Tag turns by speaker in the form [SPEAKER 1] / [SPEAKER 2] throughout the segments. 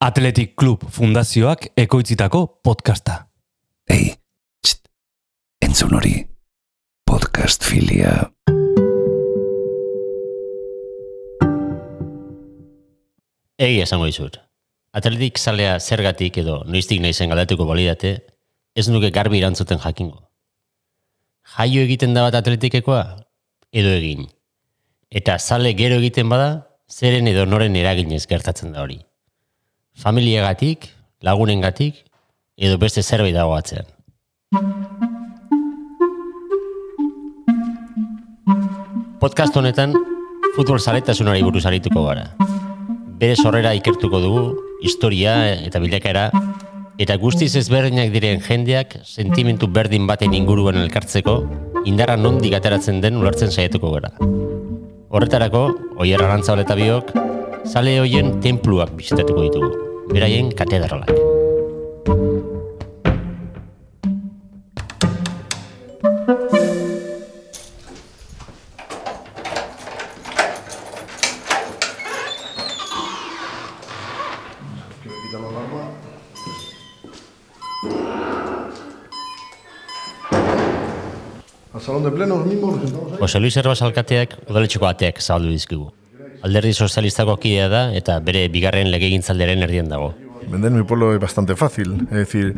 [SPEAKER 1] Athletic Club Fundazioak ekoitzitako podcasta.
[SPEAKER 2] Ei, txt, entzun hori, podcast filia.
[SPEAKER 3] Egi esango dizut. Atletik zalea zergatik edo noiztik nahi zen galdatuko balidate, ez nuke garbi erantzuten jakingo. Jaio egiten da bat atletikekoa, edo egin. Eta zale gero egiten bada, zeren edo noren eraginez gertatzen da hori. Familiagatik, lagunengatik, edo beste zerbait dago atzean. Podcast honetan, futbol zaletasunari buruz arituko gara. Bere sorrera ikertuko dugu, historia eta bilakaera, eta guztiz ezberdinak diren jendeak sentimentu berdin baten inguruan elkartzeko, indarra nondik ateratzen den ulertzen saiatuko gara. Horretarako, oier arantza eta biok, zale hoien tenpluak bisitatuko ditugu, beraien katedralak.
[SPEAKER 4] Salón de plenos mismo.
[SPEAKER 3] José Luis Herbas alkateak udaletxeko ateak zabaldu dizkigu. Alderdi sozialistako kidea da eta bere bigarren legegintzalderen erdien dago.
[SPEAKER 4] Vender mi pueblo es bastante fácil. Es decir,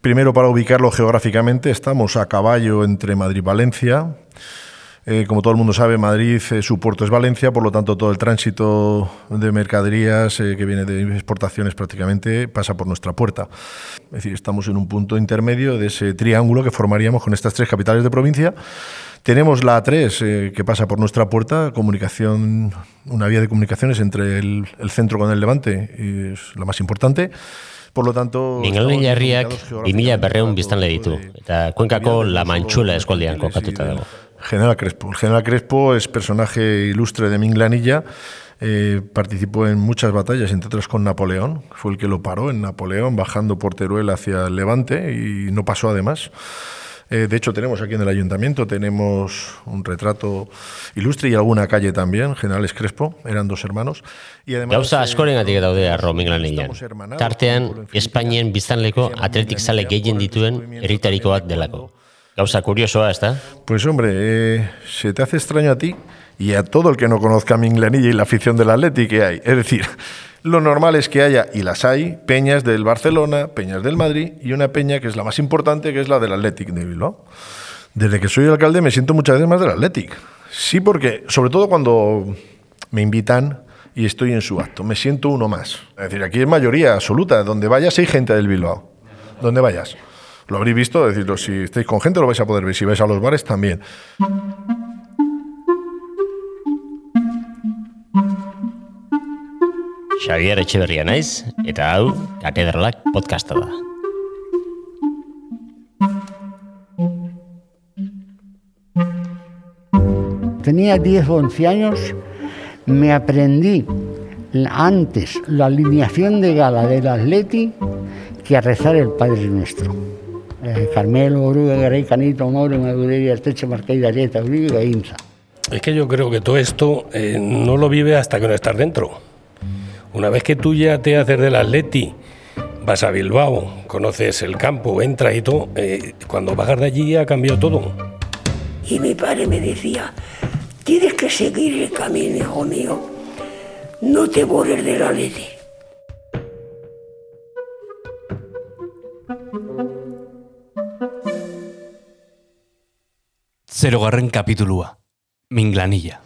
[SPEAKER 4] primero para ubicarlo geográficamente, estamos a caballo entre Madrid y Valencia. Eh, como todo el mundo sabe, Madrid, eh, su puerto es Valencia, por lo tanto todo el tránsito de mercaderías eh, que viene de exportaciones prácticamente pasa por nuestra puerta. Es decir, estamos en un punto intermedio de ese triángulo que formaríamos con estas tres capitales de provincia. Tenemos la A3 eh, que pasa por nuestra puerta, comunicación, una vía de comunicaciones entre el, el centro con el Levante, y es la más importante. Por lo tanto,
[SPEAKER 3] jarriak
[SPEAKER 4] ubicados
[SPEAKER 3] 2000 berreun biztanle ditu, eta Kuenkako La Manchula eskualdean kokatuta dago.
[SPEAKER 4] General Crespo. El General Crespo es personaje ilustre de Minglanilla. eh, participó en muchas batallas, entre otras con Napoleón. Fue el que lo paró en Napoleón, bajando por Teruel hacia el Levante y no pasó además. Eh, de hecho, tenemos aquí en el ayuntamiento tenemos un retrato ilustre y alguna calle también, Generales Crespo, eran dos hermanos. Y además,
[SPEAKER 3] Gauza
[SPEAKER 4] eh,
[SPEAKER 3] askorengatik daude
[SPEAKER 4] estamos hermanados,
[SPEAKER 3] Tartean. Espainien biztanleko atletik
[SPEAKER 4] Minglanilla
[SPEAKER 3] gehien dituen herritariko bat delako. Gauza kuriosoa, ez da?
[SPEAKER 4] Pues hombre, eh, se te hace extraño a ti y a todo el que no conozca Minglanilla y la afición del Atleti que hay. Es decir, lo normal es que haya, y las hay, peñas del Barcelona, peñas del Madrid y una peña que es la más importante, que es la del Athletic de Bilbao. Desde que soy alcalde me siento muchas veces más del Athletic. Sí, porque, sobre todo cuando me invitan y estoy en su acto, me siento uno más. Es decir, aquí es mayoría absoluta. Donde vayas hay gente del Bilbao. Donde vayas. Lo habréis visto, es decir, si estáis con gente lo vais a poder ver. Si vais a los bares también.
[SPEAKER 3] Xavier Etxeberria naiz, eta hau, katedralak podcasta da.
[SPEAKER 5] Tenía 10 o 11 años, me aprendí antes la alineación de gala del Atleti que a rezar el Padre Nuestro. Eh, Carmelo, Oruga, Garay, Canito, Mauro, Madureira, Esteche, Marqués, Arieta, Uribe y Gainza.
[SPEAKER 6] Es que yo creo que todo esto eh, no lo vive hasta que no estás dentro. Una vez que tú ya te haces del Atleti, vas a Bilbao, conoces el campo, entras y todo, eh, cuando bajas de allí ha cambiado todo.
[SPEAKER 7] Y mi padre me decía, tienes que seguir el camino, hijo mío. No te borres de la ley.
[SPEAKER 1] Zerogarren kapitulua. Minglanilla.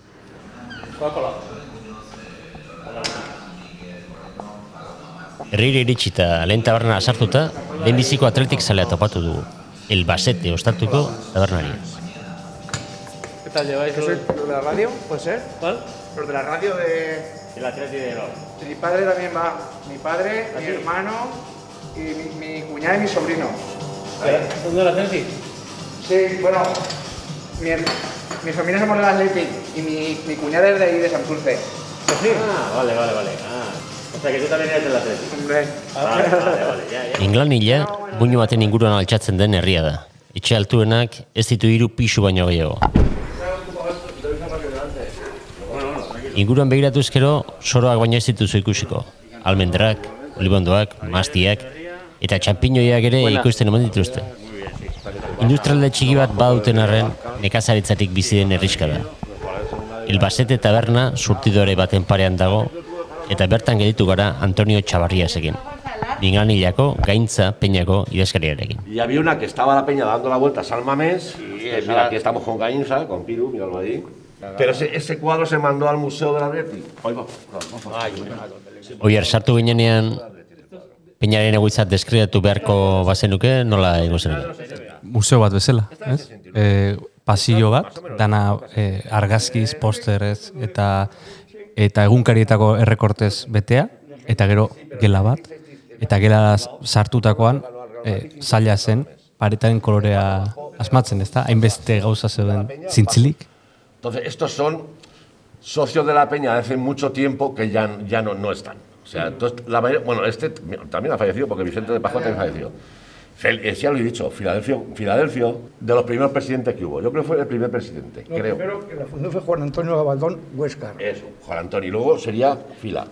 [SPEAKER 3] Herrire iritsi eta lehen taberna sartuta, lehenbiziko atletik zalea topatu dugu. El Basete ostatuko tabernari.
[SPEAKER 8] ¿Qué tal lleváis?
[SPEAKER 9] ¿Los de la radio? ¿Puede ser?
[SPEAKER 8] ¿Cuál?
[SPEAKER 9] Los de la radio de...
[SPEAKER 8] El Atleti de Bilbao.
[SPEAKER 9] Mi padre también va. Mi padre, mi hermano y mi, mi cuñada y mi sobrino.
[SPEAKER 8] ¿Dónde el Atleti?
[SPEAKER 9] Sí, bueno, mi, mi familia somos del Athletic y mi, mi cuñada es de ahí, de Santurce.
[SPEAKER 8] sí? Ah, vale, vale, vale. Ah, o sea que tú también eres del Atleti.
[SPEAKER 9] Hombre,
[SPEAKER 8] Vale, vale, vale, ya, ya.
[SPEAKER 3] Inglanilla, buño baten inguruan altxatzen den herria da. Etxe altuenak ez ditu hiru pisu baino gehiago. Inguruan begiratuz gero, soroak baino ez dituzu ikusiko. Almendrak, olibondoak, mastiak, eta txampiñoiak ere ikusten eman dituzte. Industrialde txiki bat baduten arren, nekazaritzatik bizi den herriska da. Ilbasete taberna surtidore baten parean dago, eta bertan gelditu gara Antonio Txabarriasekin. Binganilako, gaintza, peñako idazkariarekin.
[SPEAKER 10] Y había una que estaba la peña dando la vuelta a San Mamés, que mira, aquí estamos con Gainza, con Piru, míralo ahí. Pero ese, ese cuadro se mandó al Museo del Atleti. Ahí va.
[SPEAKER 3] Oier, sartu ginenean, peñaren egoitzat deskriatu beharko bazenuke, nola egingo zenuke?
[SPEAKER 1] Museo bat bezala, ez? E, pasillo bat, dana e, argazkiz, posterez, eta eta egunkarietako errekortez betea, eta gero gela bat, eta gela sartutakoan e, zaila zen, paretaren kolorea asmatzen, ez da? Hainbeste gauza zeuden zintzilik.
[SPEAKER 10] Entonces, estos son socios de la peña hace mucho tiempo que ya, ya no, no están. O sea, entonces, la mayoría- bueno, este también ha fallecido porque Vicente de Pascual también falleció. Fel- eh, ya lo he dicho, Filadelfia, Filadelfia, de los primeros presidentes que hubo. Yo creo que fue el primer presidente,
[SPEAKER 11] No,
[SPEAKER 10] creo.
[SPEAKER 11] primero que la fundó fue Juan Antonio Gabaldón Huescar.
[SPEAKER 10] Eso, Juan Antonio. Y luego sería Fila.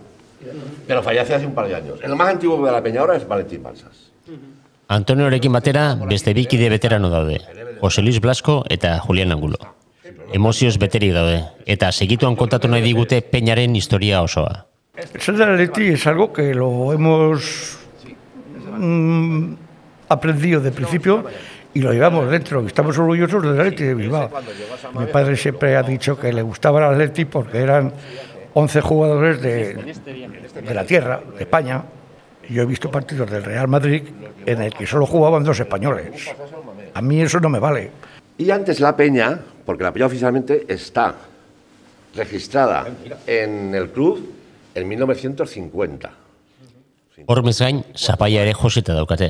[SPEAKER 10] Pero fallece hace un par de años. El más antiguo de la peña ahora es Valentín Balsas.
[SPEAKER 3] Antoniorekin batera beste bikide veterano daude, Jose Luis Blasco eta Julián Angulo. Emozioz beterik daude, eta segituan kontatu nahi digute peñaren historia osoa.
[SPEAKER 11] Del Atleti es algo que lo hemos mm, aprendido de principio y lo llevamos dentro. y Estamos orgullosos del Atleti de Bilbao. Mi padre siempre ha dicho que le gustaba el Atleti porque eran 11 jugadores de, de la tierra, de España. Yo he visto partidos del Real Madrid en el que solo jugaban dos españoles. A mí eso no me vale.
[SPEAKER 10] Y antes la peña, porque la peña oficialmente está registrada en el club en 1950.
[SPEAKER 3] Hormez gain, zapaia ere joseta daukate.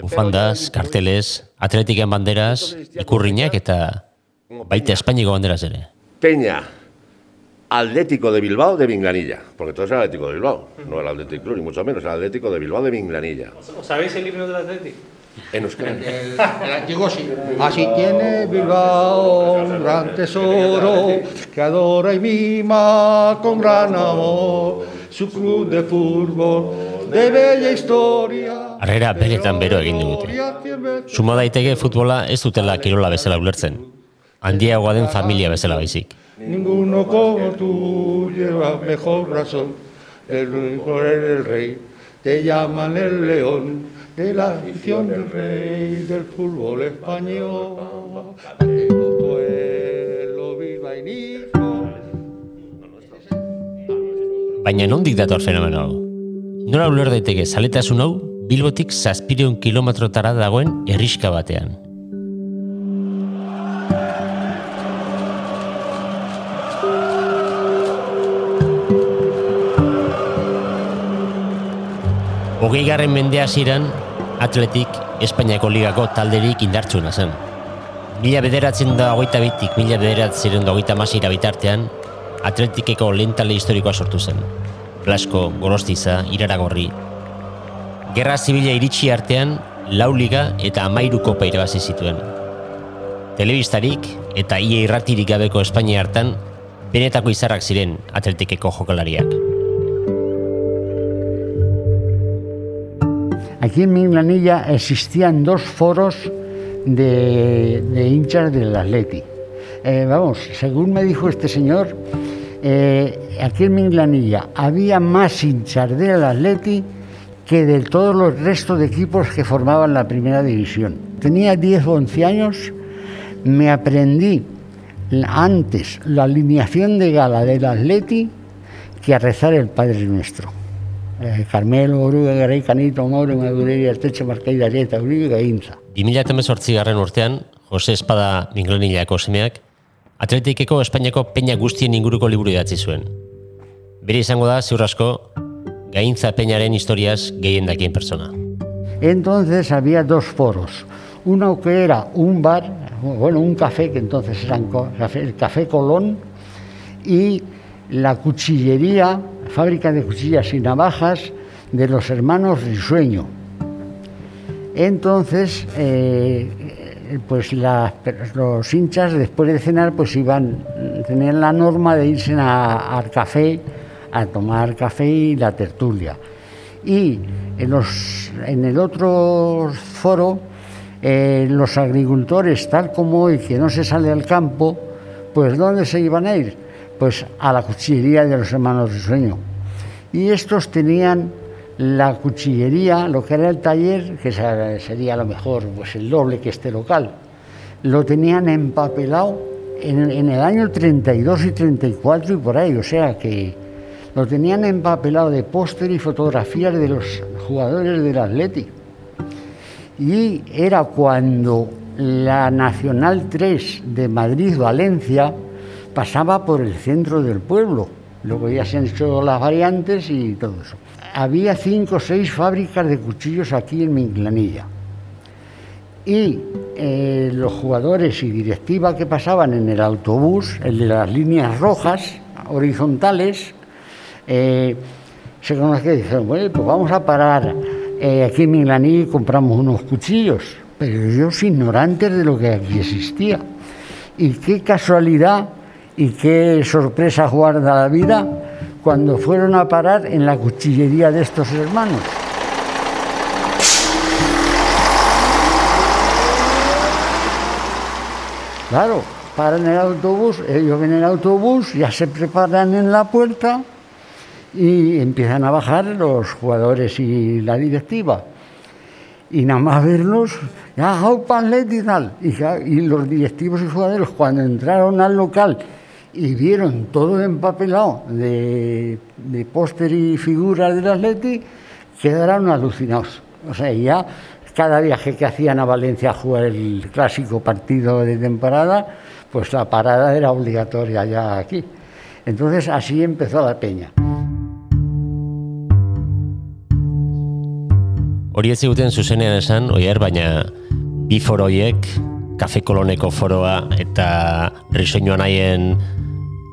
[SPEAKER 3] Bufandas, karteles, atletiken banderas, ikurriñak eta baita Espainiko banderas ere.
[SPEAKER 10] Peña Atlético de Bilbao de Minglanilla, porque todo es el Atlético de Bilbao, no el Atlético Club, ni mucho menos, el Atlético de Bilbao de Minglanilla.
[SPEAKER 8] ¿Sabéis el himno del Atlético?
[SPEAKER 10] En euskera.
[SPEAKER 11] El antiguo sí. Así tiene Bilbao un gran tesoro que adora y mima con gran amor su club de fútbol de bella historia.
[SPEAKER 3] Arrera beretan bero egin digute. Suma daiteke futbola ez dutela kirola bezala ulertzen. Handiagoa den familia bezala baizik.
[SPEAKER 11] Ninguno como tú lleva mejor razón. El mejor es el rey. Te llaman el león de la afición del rey del fútbol español.
[SPEAKER 3] Baina nondik dator fenomeno hau? Nora uler daiteke zaletasun hau Bilbotik zazpireun kilometrotara dagoen herriska batean. Hogei garren mende hasieran, Atletik Espainiako ligako talderik indartsuena zen. Mila bederatzen da hogeita bitik, mila bederatzen da hogeita masira bitartean, Atletikeko lehentale historikoa sortu zen. Blasco, Gorostiza, Iraragorri. Gerra Zibila iritsi artean, lau liga eta amairu kopa irabazi zituen. Telebistarik eta ia irratirik gabeko Espainia hartan, benetako izarrak ziren Atletikeko jokalariak.
[SPEAKER 5] Aquí en Minglanilla existían dos foros de, de hinchas del Atleti. Eh, vamos, según me dijo este señor, eh, aquí en Minglanilla había más hinchas del Atleti que de todos los restos de equipos que formaban la primera división. Tenía 10 o 11 años, me aprendí antes la alineación de gala del Atleti que a rezar el Padre Nuestro. Eh, Carmelo, Oruga, Garay, Canito, Mauro, Madureria, Arteche, Marcaida, Arieta, Uribe, Gaintza.
[SPEAKER 3] 2018 garren urtean, Jose Espada Minglanillako semeak, Atletikeko Espainiako peña guztien inguruko liburu idatzi zuen. Bere izango da, ziur asko, gaintza peñaren historiaz gehien dakien persona.
[SPEAKER 5] Entonces había dos foros. Uno que era un bar, bueno, un café, que entonces café- el Café Colón, y la cuchillería, fábrica de cuchillas y navajas de los hermanos Risueño. Entonces, eh, pues los hinchas después de cenar pues iban, tenían la norma de irse a- al café a tomar café y la tertulia. Y en, los, en el otro foro, eh, los agricultores, tal como hoy, que no se sale al campo, pues ¿dónde se iban a ir? Pues a la cuchillería de los hermanos de sueño. Y estos tenían la cuchillería, lo que era el taller, que sería a lo mejor pues el doble que este local, lo tenían empapelado en, en, el año 32 y 34 y por ahí, o sea que lo tenían empapelado de póster y fotografías de los jugadores del Atleti. Y era cuando la Nacional 3 de Madrid-Valencia pasaba por el centro del pueblo. Luego ya se han hecho las variantes y todo eso. Había cinco o seis fábricas de cuchillos aquí en Minclanilla. Y eh, los jugadores y directiva que pasaban en el autobús, el de las líneas rojas, horizontales, eh, se conocía y dijeron, bueno, pues vamos a parar eh, aquí en Minclanilla y compramos unos cuchillos pero ellos ignorantes de lo que aquí existía. Y qué casualidad y qué sorpresa guarda la vida cuando fueron a parar en la cuchillería de estos hermanos. Claro, paran el autobús, ellos ven el autobús, ya se preparan en la puerta y empiezan a bajar los jugadores y la directiva y nada más verlos, ya, y tal. Y, los directivos y jugadores, cuando entraron al local y vieron todo empapelado de, de póster y figuras del Atleti, quedaron alucinados. O sea, ya cada viaje que hacían a Valencia a jugar el clásico partido de temporada, pues la parada era obligatoria ya aquí. Entonces así empezó la peña.
[SPEAKER 3] Hori ez ziguten zuzenean esan, oier, baina bi foroiek, kafe koloneko foroa eta risoñoan haien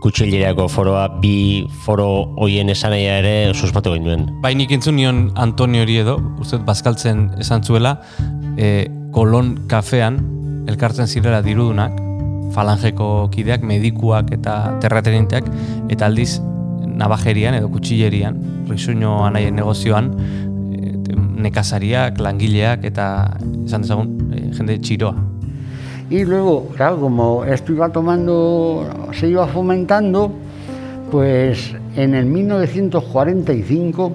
[SPEAKER 3] kutsilireako foroa, bi foro hoien esan ere suspatu genuen.
[SPEAKER 1] Bai nik entzun nion Antonio hori edo, uste bazkaltzen esan zuela, e, kolon kafean, elkartzen zirela dirudunak, falangeko kideak, medikuak eta terraterinteak, eta aldiz, nabajerian edo kutsilerian, risoño anaien negozioan, nekazariak, langileak eta esan dezagun e, jende txiroa.
[SPEAKER 5] Y luego, claro, como esto iba tomando, se iba fomentando, pues en el 1945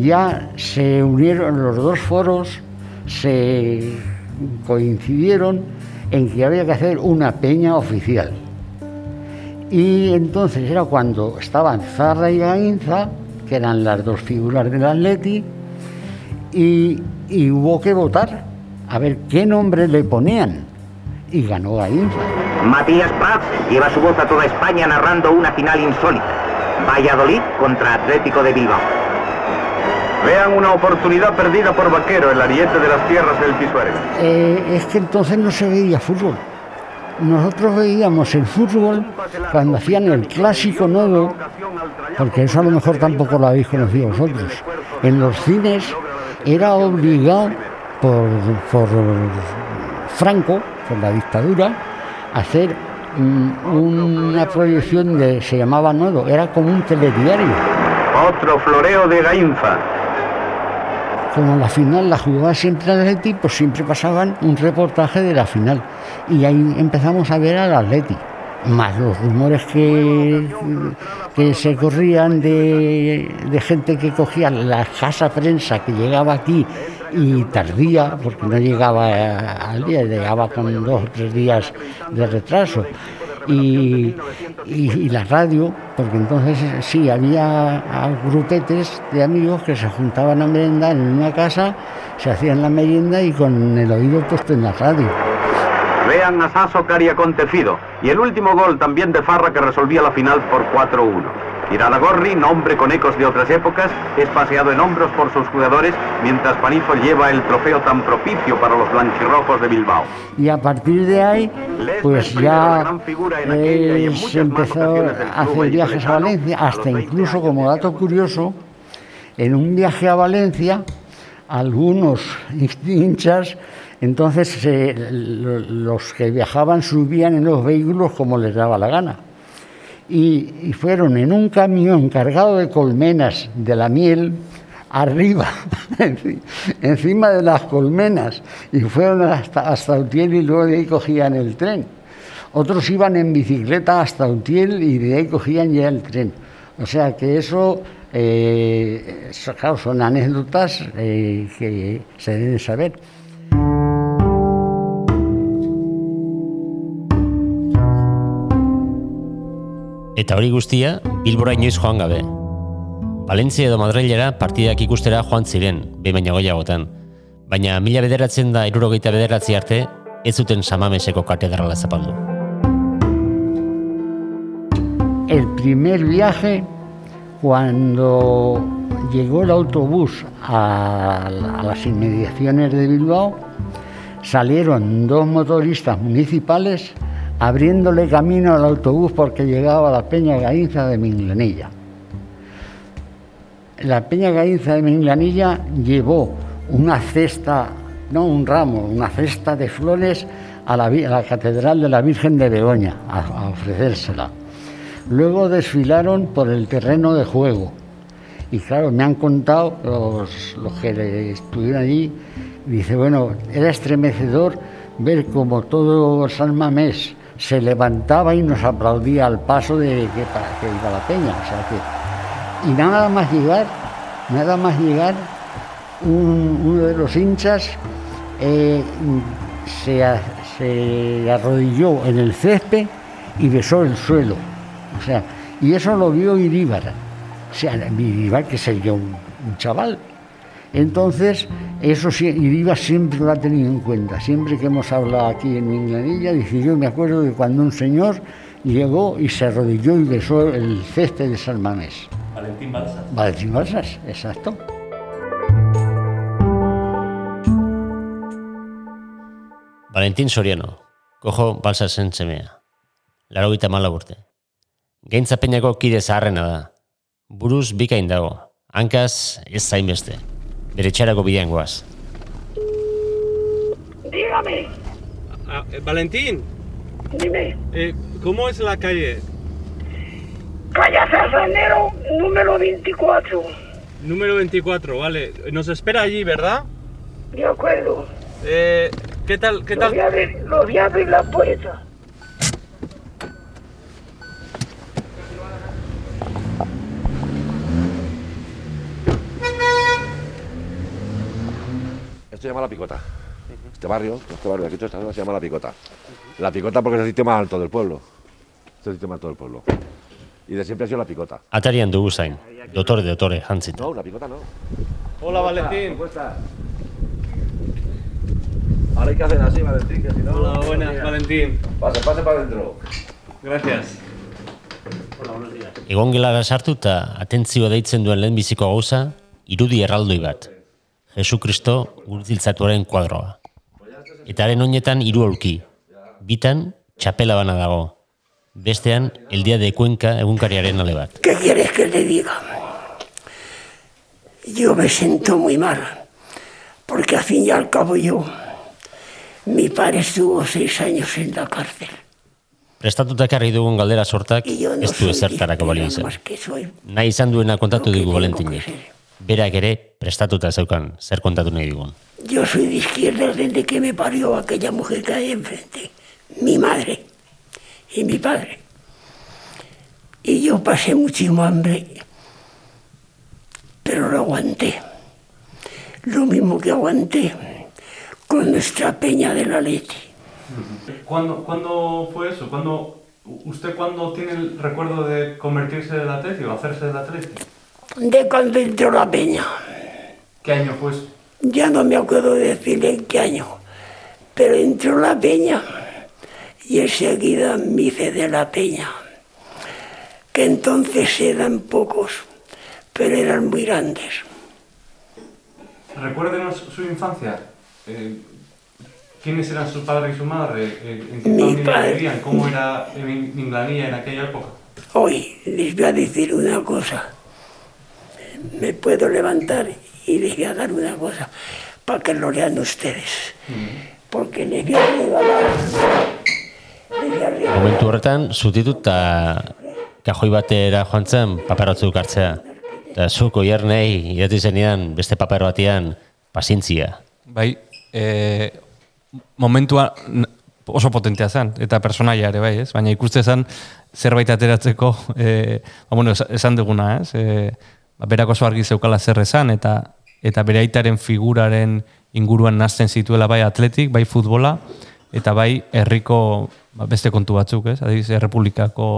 [SPEAKER 5] ya se unieron los dos foros, se coincidieron en que había que hacer una peña oficial. Y entonces era cuando estaban Zarra y Gainza, que eran las dos figuras del Atleti, y, hubo que votar a ver qué nombre le ponían. Y ganó Gainza.
[SPEAKER 12] Matías Prats lleva su voz a toda España narrando una final insólita. Valladolid contra Atlético de Bilbao.
[SPEAKER 13] Vean una oportunidad perdida por Vaquero, el ariete de las tierras del Pisuerga.
[SPEAKER 5] Eh, es que entonces no se veía fútbol. Nosotros veíamos el fútbol cuando hacían el clásico nuevo, porque eso a lo mejor tampoco lo habéis conocido vosotros. En los cines era obligado por, por Franco, por la dictadura, a hacer una proyección de, se llamaba Nuevo, era como un telediario.
[SPEAKER 13] Otro floreo de Gainza.
[SPEAKER 5] Como la final la jugaba siempre el Atleti, pues siempre pasaban un reportaje de la final. Y ahí empezamos a ver al Atleti más los rumores que, que se corrían de, gente que cogía la casa prensa que llegaba aquí y tardía, porque no llegaba al día, llegaba con dos o tres días de retraso. Y, y, la radio, porque entonces sí, había grupetes de amigos que se juntaban a merendar en una casa, se hacían la merienda y con el oído puesto en la radio.
[SPEAKER 13] Vean a Sasso Cari acontecido y el último gol también de Farra que resolvía la final por 4-1. Iralagorri, nombre con ecos de otras épocas, es paseado en hombros por sus jugadores, mientras Panizo lleva el trofeo tan propicio para los blanquirrojos de Bilbao.
[SPEAKER 5] Y a partir de ahí, pues ya eh, se empezó a hacer viajes a Valencia, hasta incluso como dato curioso, en un viaje a Valencia, algunos hinchas entonces los que viajaban subían en los vehículos como les daba la gana. Y, fueron en un camión cargado de colmenas de la miel arriba, enci- encima de las colmenas, y fueron hasta, hasta Utiel y luego de ahí cogían el tren. Otros iban en bicicleta hasta Utiel y de ahí cogían ya el tren. O sea que eso, eh, claro, son anécdotas eh, que se deben saber.
[SPEAKER 3] Eta hori guztia, Bilbora inoiz joan gabe. Valentzia edo Madrilera partidak ikustera joan ziren, behin baino gehiagotan. Baina mila bederatzen da irurogeita bederatzi arte, ez zuten samameseko katedrala zapaldu.
[SPEAKER 5] El primer viaje, cuando llegó el autobús a, a las inmediaciones de Bilbao, salieron dos motoristas municipales abriéndole camino al autobús porque llegaba a la Peña Gainza de Minglanilla. La Peña Gainza de Minglanilla llevó una cesta, no un ramo, una cesta de flores a la, Catedral de la Virgen de Begoña a, ofrecérsela. Luego desfilaron por el terreno de juego. Y claro, me han contado los, los que estuvieron allí, dice, bueno, era estremecedor ver como todo San Mamés se levantaba y nos aplaudía al paso de que, para que iba la peña. O sea que, y nada más llegar, nada más llegar, un- uno de los hinchas eh, se, se arrodilló en el césped y besó el suelo. O sea, y eso lo vio Iríbar. O sea, Iríbar que sería un, un chaval. Entonces, eso sí, Iríbar siempre lo ha tenido en cuenta. Siempre que hemos hablado aquí en Minglanilla, dice, yo me acuerdo de cuando un señor llegó y se arrodilló y besó el césped de San Mamés.
[SPEAKER 1] Valentín Balsa.
[SPEAKER 5] Valentín Balsas, exacto.
[SPEAKER 3] Valentin Soriano, kojo balsasen semea. Laro gita mala urte. Gaintzapenako kide zaharrena da. Buruz bikain dago. Hankaz ez zainbeste. Bere bidean goaz.
[SPEAKER 7] Dígame,
[SPEAKER 14] Ah, eh, Valentín,
[SPEAKER 7] dime.
[SPEAKER 14] eh, ¿cómo es la calle?
[SPEAKER 7] Calle Sazanero, número 24.
[SPEAKER 14] Número 24, vale. Nos espera allí, ¿verdad?
[SPEAKER 7] De acuerdo.
[SPEAKER 14] Eh, ¿Qué tal? ¿Qué
[SPEAKER 7] Lo
[SPEAKER 14] tal?
[SPEAKER 7] voy a abrir, lo voy a abrir la puerta.
[SPEAKER 10] Esto se llama La Picota. Este barrio, este barrio de aquí, esta zona se llama La Picota. La Picota porque es el sitio más alto del pueblo. Es el sitio más alto del pueblo. Y de siempre ha sido La Picota.
[SPEAKER 3] Atarian dugu zain. Dotore, dotore, jantzita.
[SPEAKER 10] No, La Picota no.
[SPEAKER 14] Hola, Valentín.
[SPEAKER 10] ¿Cómo estás? Ahora hay que hacer así, Valentín, que si no...
[SPEAKER 14] Hola, buenas, Valentín.
[SPEAKER 10] Pase, pase para adentro.
[SPEAKER 14] Gracias.
[SPEAKER 3] Egon gelara sartu eta atentzioa deitzen duen lehenbiziko gauza, irudi erraldoi bat. Jesu Kristo gurtziltzatuaren kuadroa. Eta haren oinetan hiru aulki. Bitan, txapela bana dago. Bestean, el dia de Cuenca egunkariaren ale bat.
[SPEAKER 7] ¿Qué quieres que te diga? Yo me siento muy mal, porque al fin y al cabo yo, mi padre estuvo seis años en la cárcel.
[SPEAKER 3] Prestatuta ekarri dugun galdera sortak
[SPEAKER 7] no
[SPEAKER 3] ez du ezertarako balio izan. Nahi izan duena kontatu digu Valentinek. Berak ere prestatuta zeukan zer kontatu nahi digun.
[SPEAKER 7] Yo soy de izquierda desde que me parió aquella mujer que hay enfrente, mi madre y mi padre. Y yo pasé muchísimo hambre, pero lo aguanté. Lo mismo que aguanté con nuestra peña de la leche.
[SPEAKER 1] ¿Cuándo, ¿Cuándo fue eso? ¿Cuándo, ¿Usted cuándo tiene el recuerdo de convertirse del Atleti o hacerse del Atleti?
[SPEAKER 7] De entró la peña.
[SPEAKER 1] ¿Qué año fue?
[SPEAKER 7] Ya no me acuerdo de decirle en qué año, pero entró la peña y enseguida me hice de la peña, que entonces eran pocos, pero eran muy grandes.
[SPEAKER 1] Recuérdenos su infancia. Eh, ¿Quiénes eran su padre y su madre? Eh, ¿En qué
[SPEAKER 7] Mi
[SPEAKER 1] familia
[SPEAKER 7] padre.
[SPEAKER 1] vivían? ¿Cómo era en Minglanilla en aquella época?
[SPEAKER 7] Hoy les voy a decir una cosa. Me puedo levantar y les voy a dar una cosa para que lo lean ustedes. Porque les voy a regalar.
[SPEAKER 3] Momentu horretan, zutitu eta kajoi batera joan zen paperotzuk hartzea. Eta zuko jernei, idati zenean, beste paper batean, pazientzia.
[SPEAKER 1] Bai, e, momentua oso potentea zen, eta personaia ere bai, ez? Baina ikuste zen zerbait ateratzeko, e, ba, bueno, es- esan duguna, ez? E, ba, berak oso argi zeukala zer esan, eta, eta bere aitaren figuraren inguruan nazten zituela bai atletik, bai futbola, eta bai herriko ba, beste kontu batzuk, ez? Adibidez, errepublikako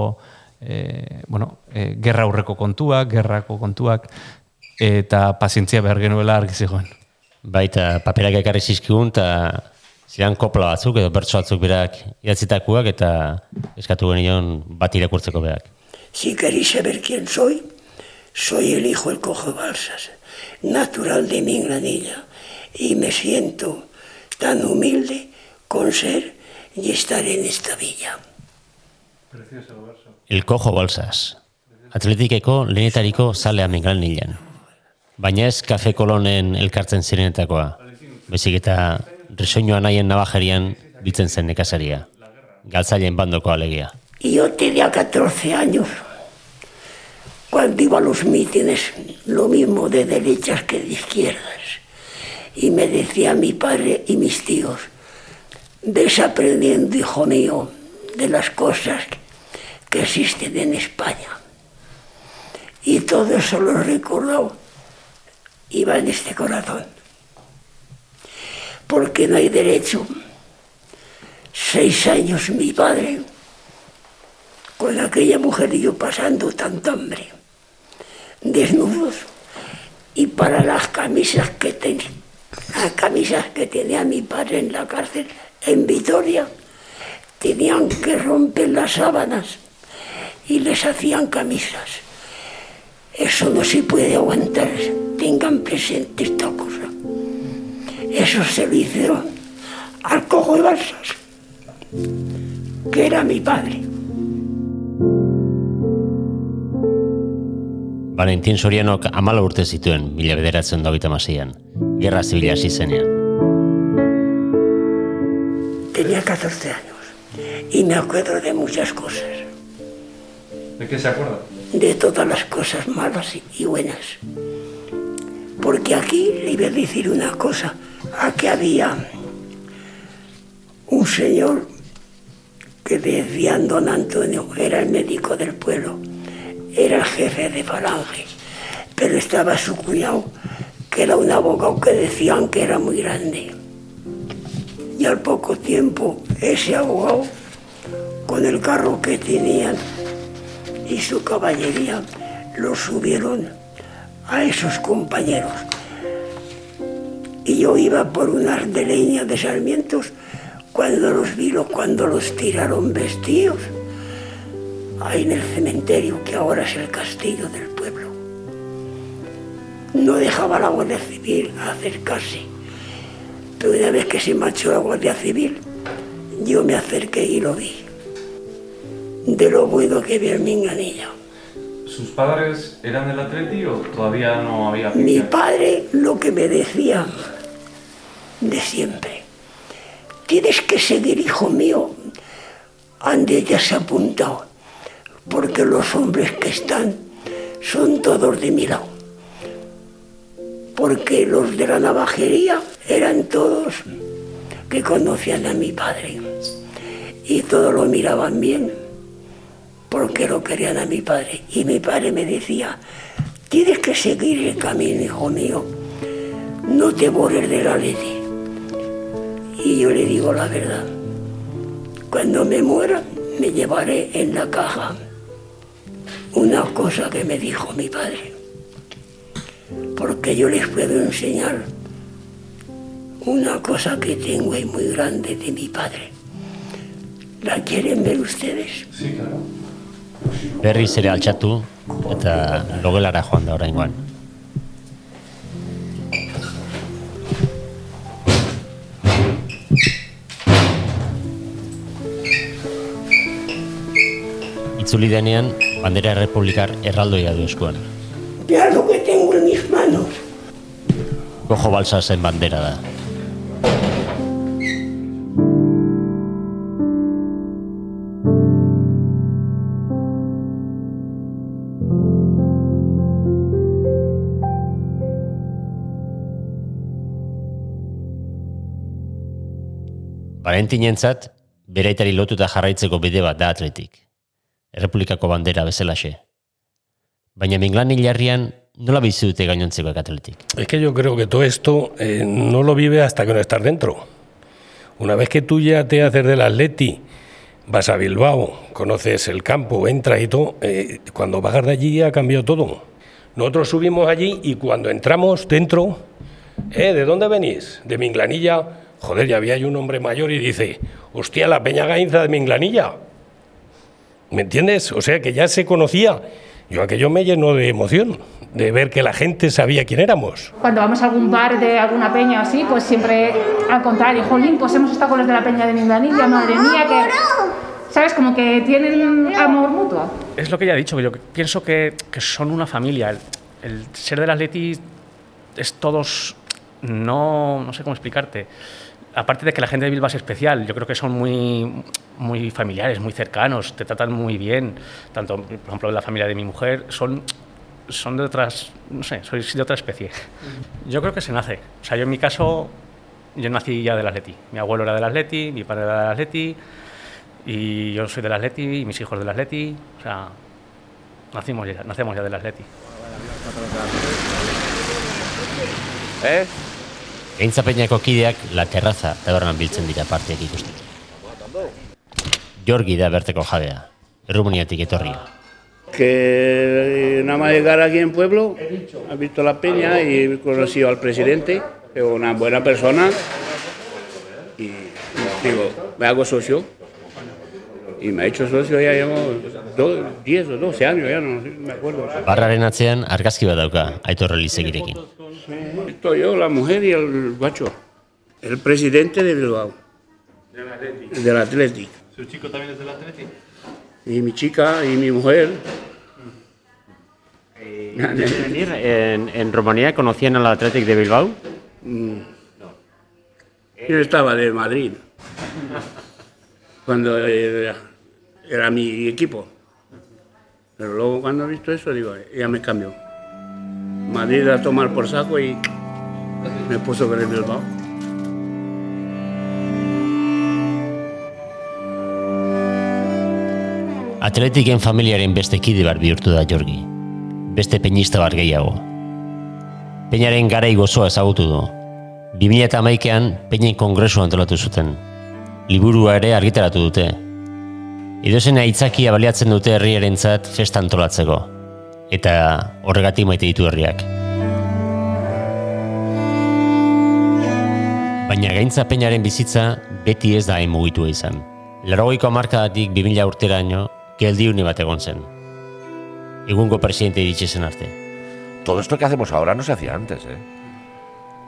[SPEAKER 1] e, bueno, e, gerra aurreko kontuak, gerrako kontuak, eta pazientzia behar genuela argi zegoen.
[SPEAKER 3] Baita paperak ekarri zizkigun, eta zidan kopla batzuk, edo bertso batzuk berak idatzitakoak, eta eskatu genion bat irakurtzeko berak.
[SPEAKER 7] Si queréis saber quién soy, soy el hijo del cojo balsas, natural de mi granilla, y me siento tan humilde con ser y estar en esta villa.
[SPEAKER 3] El kojo bolsas. Atletikeko lehenetariko zalea mengral nilan. Baina ez kafe kolonen elkartzen zirenetakoa. Bezik eta resoñoa nahien nabajerian bitzen zen nekasaria. Galtzaileen bandoko alegia.
[SPEAKER 7] Yo tenía 14 años cuando iba a los mítines, lo mismo de derechas que de izquierdas. Y me decía mi padre y mis tíos, ves aprendiendo, hijo mío, de las cosas que existen en España. Y todo eso lo he recordado, iba en este corazón. Porque no hay derecho. Seis años mi padre con aquella mujer y yo pasando tanta hambre, desnudos, y para las camisas que tenía, las camisas que tenía mi padre en la cárcel en Vitoria, tenían que romper las sábanas y les hacían camisas. Eso no se puede aguantar, tengan presente esta cosa. Eso se lo hicieron al cojo de Balsas, que era mi padre.
[SPEAKER 3] Valentin Sorianok amala urte zituen, mila bederatzen dagoita masian. Gerra zibila hasi zenean.
[SPEAKER 7] Tenía 14 años y me acuerdo de muchas cosas,
[SPEAKER 1] ¿De qué se acuerda?
[SPEAKER 7] de todas las cosas malas y buenas. Porque aquí le iba a decir una cosa, aquí había un señor que decían don Antonio, era el médico del pueblo, era el jefe de falange, pero estaba su cuñado, que era un abogado que decían que era muy grande. Y al poco tiempo ese abogado, con el carro que tenían y su caballería, lo subieron a esos compañeros. Y yo iba por unas de leña de sarmientos cuando los vi, cuando los tiraron vestidos, ahí en el cementerio que ahora es el castillo del pueblo. No dejaba la Guardia Civil acercarse. Pero una vez que se marchó la Guardia Civil, yo me acerqué y lo vi. De lo bueno que vi en mi enganilla.
[SPEAKER 1] ¿Sus padres eran del Atleti o todavía no había
[SPEAKER 7] Mi padre lo que me decía de siempre. Tienes que seguir, hijo mío. Ande ya se ha apuntado. Porque los hombres que están son todos de mi lado. Porque los de la navajería eran todos que conocían a mi padre. Y todos lo miraban bien porque lo querían a mi padre. Y mi padre me decía, tienes que seguir el camino, hijo mío. No te borres de la ley. Y yo le digo la verdad. Cuando me muera, me llevaré en la caja una cosa que me dijo mi padre. Porque yo les puedo enseñar una cosa que tengo y muy grande de mi padre. ¿La quieren ver ustedes?
[SPEAKER 1] Sí, claro.
[SPEAKER 3] Berriz ere altxatu, eta logelara joan da oraingoan. Itzuli denean, bandera republikar erraldoia du eskuan.
[SPEAKER 7] Ya lo que tengo en mis manos.
[SPEAKER 3] Cojo balsa zen bandera da. Valentinentzat, beraitari lotuta jarraitzeko bide bat da atletik. Errepublikako bandera bezalaxe. Baina minglan hilarrian nola bizi dute gainontzekoak atletik.
[SPEAKER 6] Es que yo creo que todo esto eh, no lo vive hasta que no estás dentro. Una vez que tú ya te haces del Atleti, vas a Bilbao, conoces el campo, entras y todo, eh, cuando bajas de allí ha cambiado todo. Nosotros subimos allí y cuando entramos dentro, eh, ¿de dónde venís? De Minglanilla. Joder, ya había ahí un hombre mayor y dice, hostia, la Peña Gainza de Minglanilla. ¿Me entiendes? O sea que ya se conocía. Yo aquello me llenó de emoción, de ver que la gente sabía quién éramos.
[SPEAKER 15] Cuando vamos a algún bar de alguna peña así, pues siempre al contrario, jolín, pues hemos estado con los de la peña de Minglanilla, madre mía, que... ¿Sabes? Como que tienen amor mutuo.
[SPEAKER 16] Es lo que ya he dicho, yo pienso que, que son una familia. El, el ser del Atleti es todos... No, no sé cómo explicarte. Aparte de que la gente de Bilbao es especial, yo creo que son muy, muy familiares, muy cercanos, te tratan muy bien. Tanto, por ejemplo, la familia de mi mujer son, son de otras, no sé, sois de otra especie. Yo creo que se nace. O sea, yo en mi caso, yo nací ya del Atleti. Mi abuelo era del Atleti, mi padre era del Atleti, y yo soy del Atleti, y mis hijos del Atleti. O sea, nacimos ya, nacemos ya del Atleti.
[SPEAKER 3] Eh? Gaintza peinako kideak La Terraza tabernan biltzen dira partiak ikusteko. Jorgi da berteko jabea, Errumuniatik etorria.
[SPEAKER 17] que nada más llegar aquí en pueblo, ha visto la peña y he conocido al presidente, es una buena persona, y digo, me hago socio. Y me ha hecho socio ya llevo do- 10 o 12 años, ya no me acuerdo.
[SPEAKER 3] Barraren atzean argazki bat dauka, Aitor Elizegirekin.
[SPEAKER 17] Estoy yo, la mujer y el guacho, el presidente de Bilbao, del Atlético.
[SPEAKER 14] ¿Su chico también es del Atleti?
[SPEAKER 17] Y mi chica y mi mujer.
[SPEAKER 8] venir en, en Rumanía conocían al Athletic de Bilbao?
[SPEAKER 17] Mm. Yo estaba de Madrid, cuando era, era mi equipo. Pero luego cuando he visto eso, digo, ya me cambió. Madrid a tomar por saco y me puso con el Bilbao.
[SPEAKER 3] Atletiken familiaren beste kide bat bihurtu da Jorgi. Beste peñista bat gehiago. Peñaren garai gozoa ezagutu du. 2008an Peñen kongresu antolatu zuten. Liburua ere argitaratu dute. Edozen aitzakia baliatzen dute herriarentzat festa antolatzeko. Eta horregatik maite ditu herriak. Baina gaintza peñaren bizitza beti ez da hain mugitua izan. Larogeiko amarkadatik 2000 urteraino, geldiune bat egon zen. Egungo presidente iritsi zen arte.
[SPEAKER 10] Todo esto que hacemos ahora no se hacía antes, ¿eh?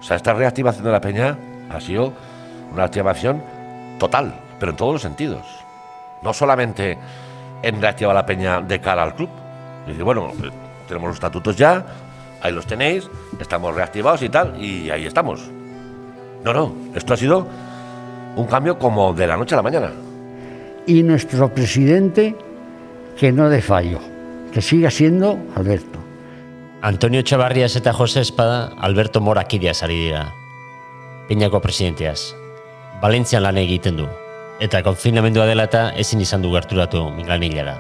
[SPEAKER 10] O sea, esta reactivación de la peña ha sido una activación total, pero en todos los sentidos. No solamente en reactivar la peña de cara al club. Dice, bueno, eh, tenemos los estatutos ya, ahí los tenéis, estamos reactivados y tal, y ahí estamos. No, no, esto ha sido un cambio como de la noche a la mañana.
[SPEAKER 5] Y nuestro presidente, que no de fallo, que siga siendo Alberto.
[SPEAKER 3] Antonio Txabarrias eta Jose Espada Alberto Morakideaz ari dira. Peñako presidenteaz. Valentzian lan egiten du. Eta konfinamendua dela eta ezin izan du gerturatu Minglanillara.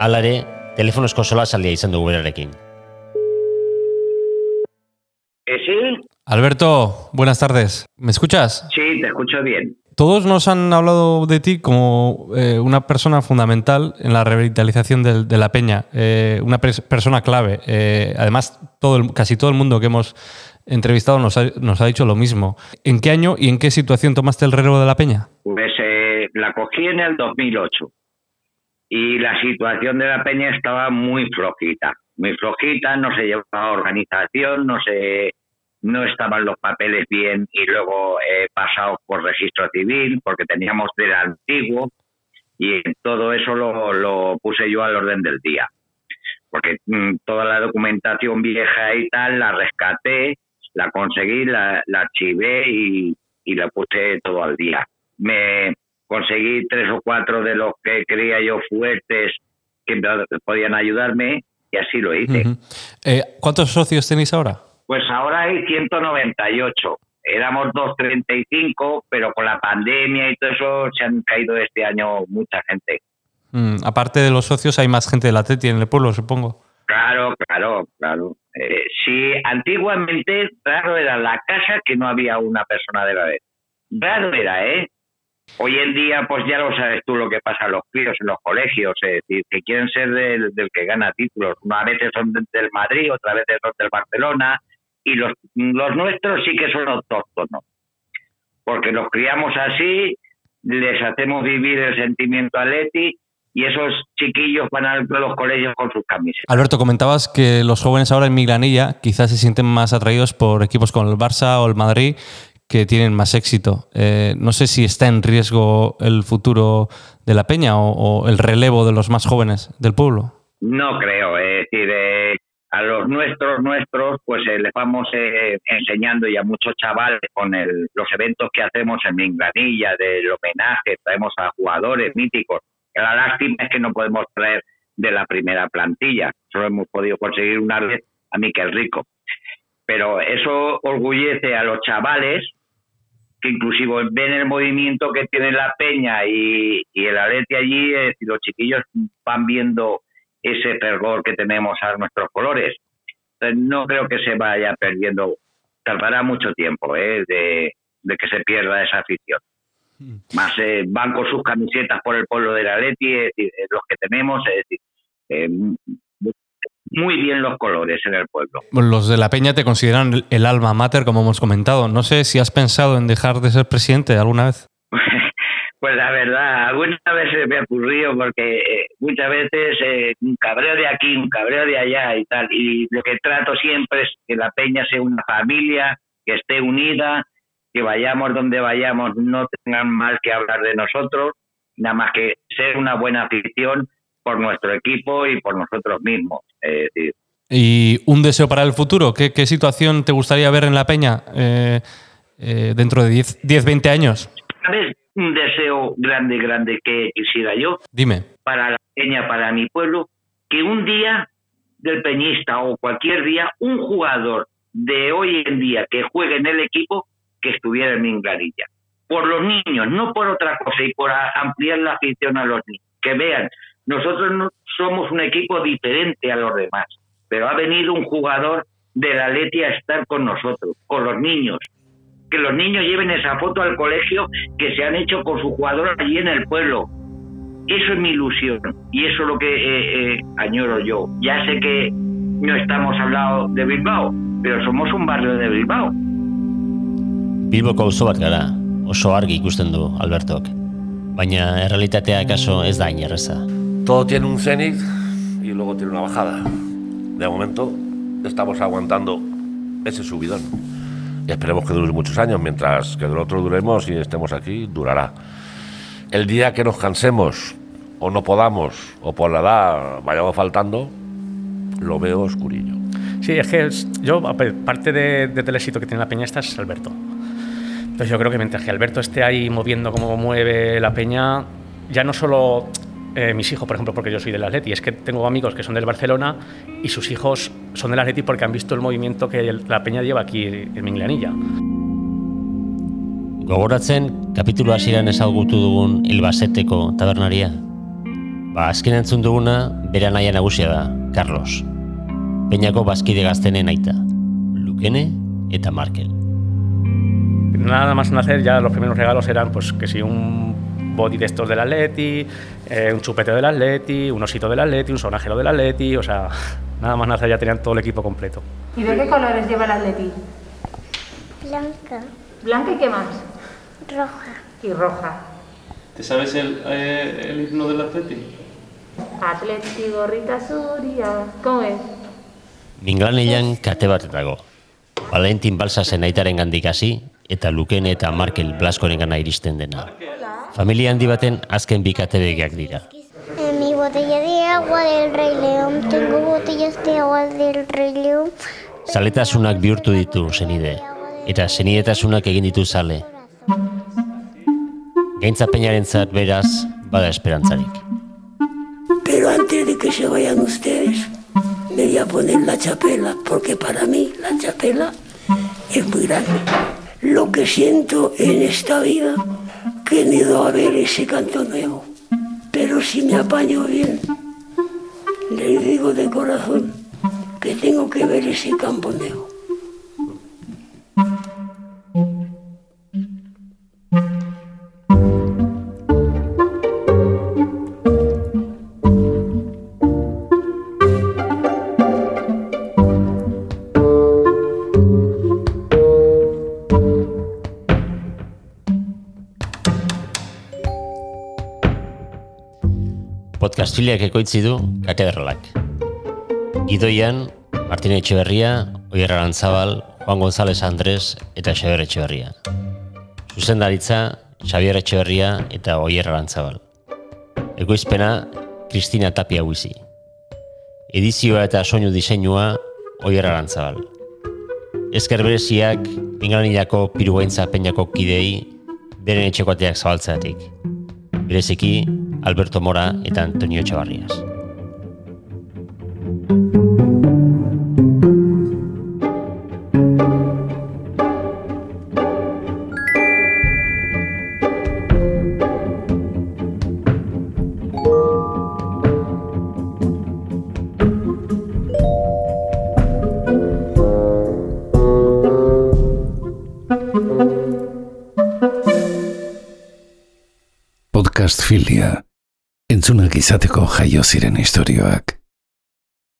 [SPEAKER 3] Alare, telefonozko solasaldia izan dugu berarekin.
[SPEAKER 12] ¿Eh, sí?
[SPEAKER 1] Alberto, buenas tardes. ¿Me escuchas?
[SPEAKER 12] Sí, te escucho bien.
[SPEAKER 1] Todos nos han hablado de ti como eh, una persona fundamental en la revitalización de, la peña, eh, una pres- persona clave. Eh, además, todo el- casi todo el mundo que hemos entrevistado nos ha, nos ha dicho lo mismo. ¿En qué año y en qué situación tomaste el relevo de la peña?
[SPEAKER 12] Pues la cogí en el 2008 y la situación de la peña estaba muy flojita, muy flojita, no se llevaba organización, no se no estaban los papeles bien y luego eh, pasados por registro civil porque teníamos del antiguo y todo eso lo, lo puse yo al orden del día porque mm, toda la documentación vieja y tal la rescaté, la conseguí, la, la archivé y, y la puse todo al día. Me conseguí tres o cuatro de los que creía yo fuertes que podían ayudarme y así lo hice.
[SPEAKER 1] Eh, ¿Cuántos socios tenéis ahora?
[SPEAKER 12] Pues ahora hay 198 éramos 2.35, pero con la pandemia y todo eso se han caído este año mucha gente.
[SPEAKER 1] Mm, aparte de los socios, hay más gente de la Atleti en el pueblo, supongo.
[SPEAKER 12] Claro, claro, claro. Eh, sí, antiguamente raro era la casa que no había una persona de la vez. Raro era, ¿eh? Hoy en día, pues ya lo sabes tú lo que pasa a los críos en los colegios, es decir, que quieren ser del, que gana títulos. Una veces son del Madrid, otra veces son del Barcelona, y los, los nuestros sí que son autóctonos. Porque los criamos así, les hacemos vivir el sentimiento atleti y esos chiquillos van a los colegios con sus camisetas.
[SPEAKER 1] Alberto, comentabas que los jóvenes ahora en Migranilla quizás se sienten más atraídos por equipos como el Barça o el Madrid que tienen más éxito. Eh, no sé si está en riesgo el futuro de la peña o, o el relevo de los más jóvenes del pueblo.
[SPEAKER 12] No creo, es decir, eh, a los nuestros, nuestros, pues eh, les vamos eh, enseñando y a muchos chavales con el, los eventos que hacemos en Mingranilla, del homenaje, traemos a jugadores míticos. La lástima es que no podemos traer de la primera plantilla, solo hemos podido conseguir una vez a Miquel Rico. Pero eso orgullece a los chavales que inclusive ven el movimiento que tiene la peña y, y el atleti allí, es decir, los chiquillos van viendo ese fervor que tenemos a nuestros colores. Entonces, no creo que se vaya perdiendo, tardará mucho tiempo ¿eh? de, de, que se pierda esa afición. Más eh, van con sus camisetas por el pueblo de la Leti, es decir, los que tenemos, es decir, eh, muy bien los colores en el pueblo.
[SPEAKER 1] Los de la Peña te consideran el, alma mater, como hemos comentado. No sé si has pensado en dejar de ser presidente alguna vez.
[SPEAKER 12] Pues la verdad, alguna vez se me ha ocurrido porque eh, muchas veces eh, un cabreo de aquí, un cabreo de allá y tal. Y lo que trato siempre es que la peña sea una familia, que esté unida, que vayamos donde vayamos, no tengan mal que hablar de nosotros, nada más que ser una buena afición por nuestro equipo y por nosotros mismos.
[SPEAKER 1] ¿Y un deseo para el futuro? ¿Qué, qué situación te gustaría ver en la peña eh, eh, dentro de 10, 10, 20 años?
[SPEAKER 12] ¿Sabes? un deseo grande, grande que quisiera yo.
[SPEAKER 1] Dime.
[SPEAKER 12] Para la peña, para mi pueblo, que un día del peñista o cualquier día, un jugador de hoy en día que juegue en el equipo, que estuviera en Minglanilla. Por los niños, no por otra cosa, y por ampliar la afición a los niños. Que vean, nosotros no somos un equipo diferente a los demás, pero ha venido un jugador de la Leti a estar con nosotros, con los niños, que los niños lleven esa foto al colegio que se han hecho con su jugador allí en el pueblo. Eso es mi ilusión y eso es lo que eh, eh, añoro yo. Ya sé que no estamos hablando de Bilbao, pero somos un barrio de Bilbao.
[SPEAKER 3] Bilboko auzo bat gara, oso argi ikusten du Albertok. Baina errealitatea akaso ez da hain erreza.
[SPEAKER 10] Todo tiene un cenit y luego tiene una bajada. De momento estamos aguantando ese subidón. Y esperemos que dure muchos años, mientras que del otro duremos y estemos aquí, durará. El día que nos cansemos o no podamos o por la edad vayamos faltando, lo veo oscurillo.
[SPEAKER 16] Sí, es que yo, parte de, de, éxito que tiene la Peña esta es Alberto. Entonces yo creo que mientras que Alberto esté ahí moviendo cómo mueve la Peña, ya no solo eh, mis hijos, por ejemplo, porque yo soy del Atleti, es que tengo amigos que son del Barcelona y sus hijos son del Atleti porque han visto el movimiento que la Peña lleva aquí en Minglanilla.
[SPEAKER 3] Gogoratzen, kapitulu hasieran ezagutu dugun Ilbaseteko tabernaria. Ba, azken entzun duguna, bere naia nagusia da, Carlos. Peñako bazkide gaztenen aita. Lukene eta Markel.
[SPEAKER 16] Nada más nacer, ya los primeros regalos eran, pues, que si un body de estos del Atleti, eh, un chupete del Atleti, un osito del Atleti, un sonajero del Atleti, o sea, nada más nacer ya tenían todo el equipo completo.
[SPEAKER 15] ¿Y de qué colores lleva el Atleti?
[SPEAKER 18] Blanca.
[SPEAKER 15] ¿Blanca y qué más?
[SPEAKER 18] Roja.
[SPEAKER 15] Y roja.
[SPEAKER 14] ¿Te sabes el, eh, el himno del Atleti?
[SPEAKER 15] Atleti gorrita zuria. ¿Cómo es?
[SPEAKER 3] Minglaneian kate bat dago. Valentin Balsasen aitaren gandik hasi, eta Luken eta Markel Blaskoren gana iristen dena. Familia handi baten azken bi katebegiak dira.
[SPEAKER 18] En mi botella de agua del Rey León tengo botellas de agua del Rey León.
[SPEAKER 3] Zaletasunak bihurtu ditu senide, eta senidetasunak egin ditu zale. Gaintzapeñaren zat beraz, bada esperantzarik.
[SPEAKER 7] Pero antes de que se vayan ustedes, me voy a poner la chapela, porque para mí la chapela es muy grande. lo que siento en esta vida que nido a ver ese cantoneo, pero si me apaño bien, le digo de corazón que tengo que ver ese camponeo.
[SPEAKER 3] Podcast filiak ekoitzi du katederralak. Gidoian, Martin Etxeberria, Oier Arantzabal, Juan González Andrés eta Xabier Etxeberria. Zuzendaritza, Xabier Etxeberria eta Oier Arantzabal. Egoizpena, Kristina Tapia Huizi. Edizioa eta soinu diseinua, Oier Arantzabal. Ezker bereziak, Pingalanilako pirugaintza peinako kidei, beren etxekoateak zabaltzeatik. Bereziki, Alberto Mora eta Antonio Chavarrias.
[SPEAKER 2] Izateko jaio ziren istorioak.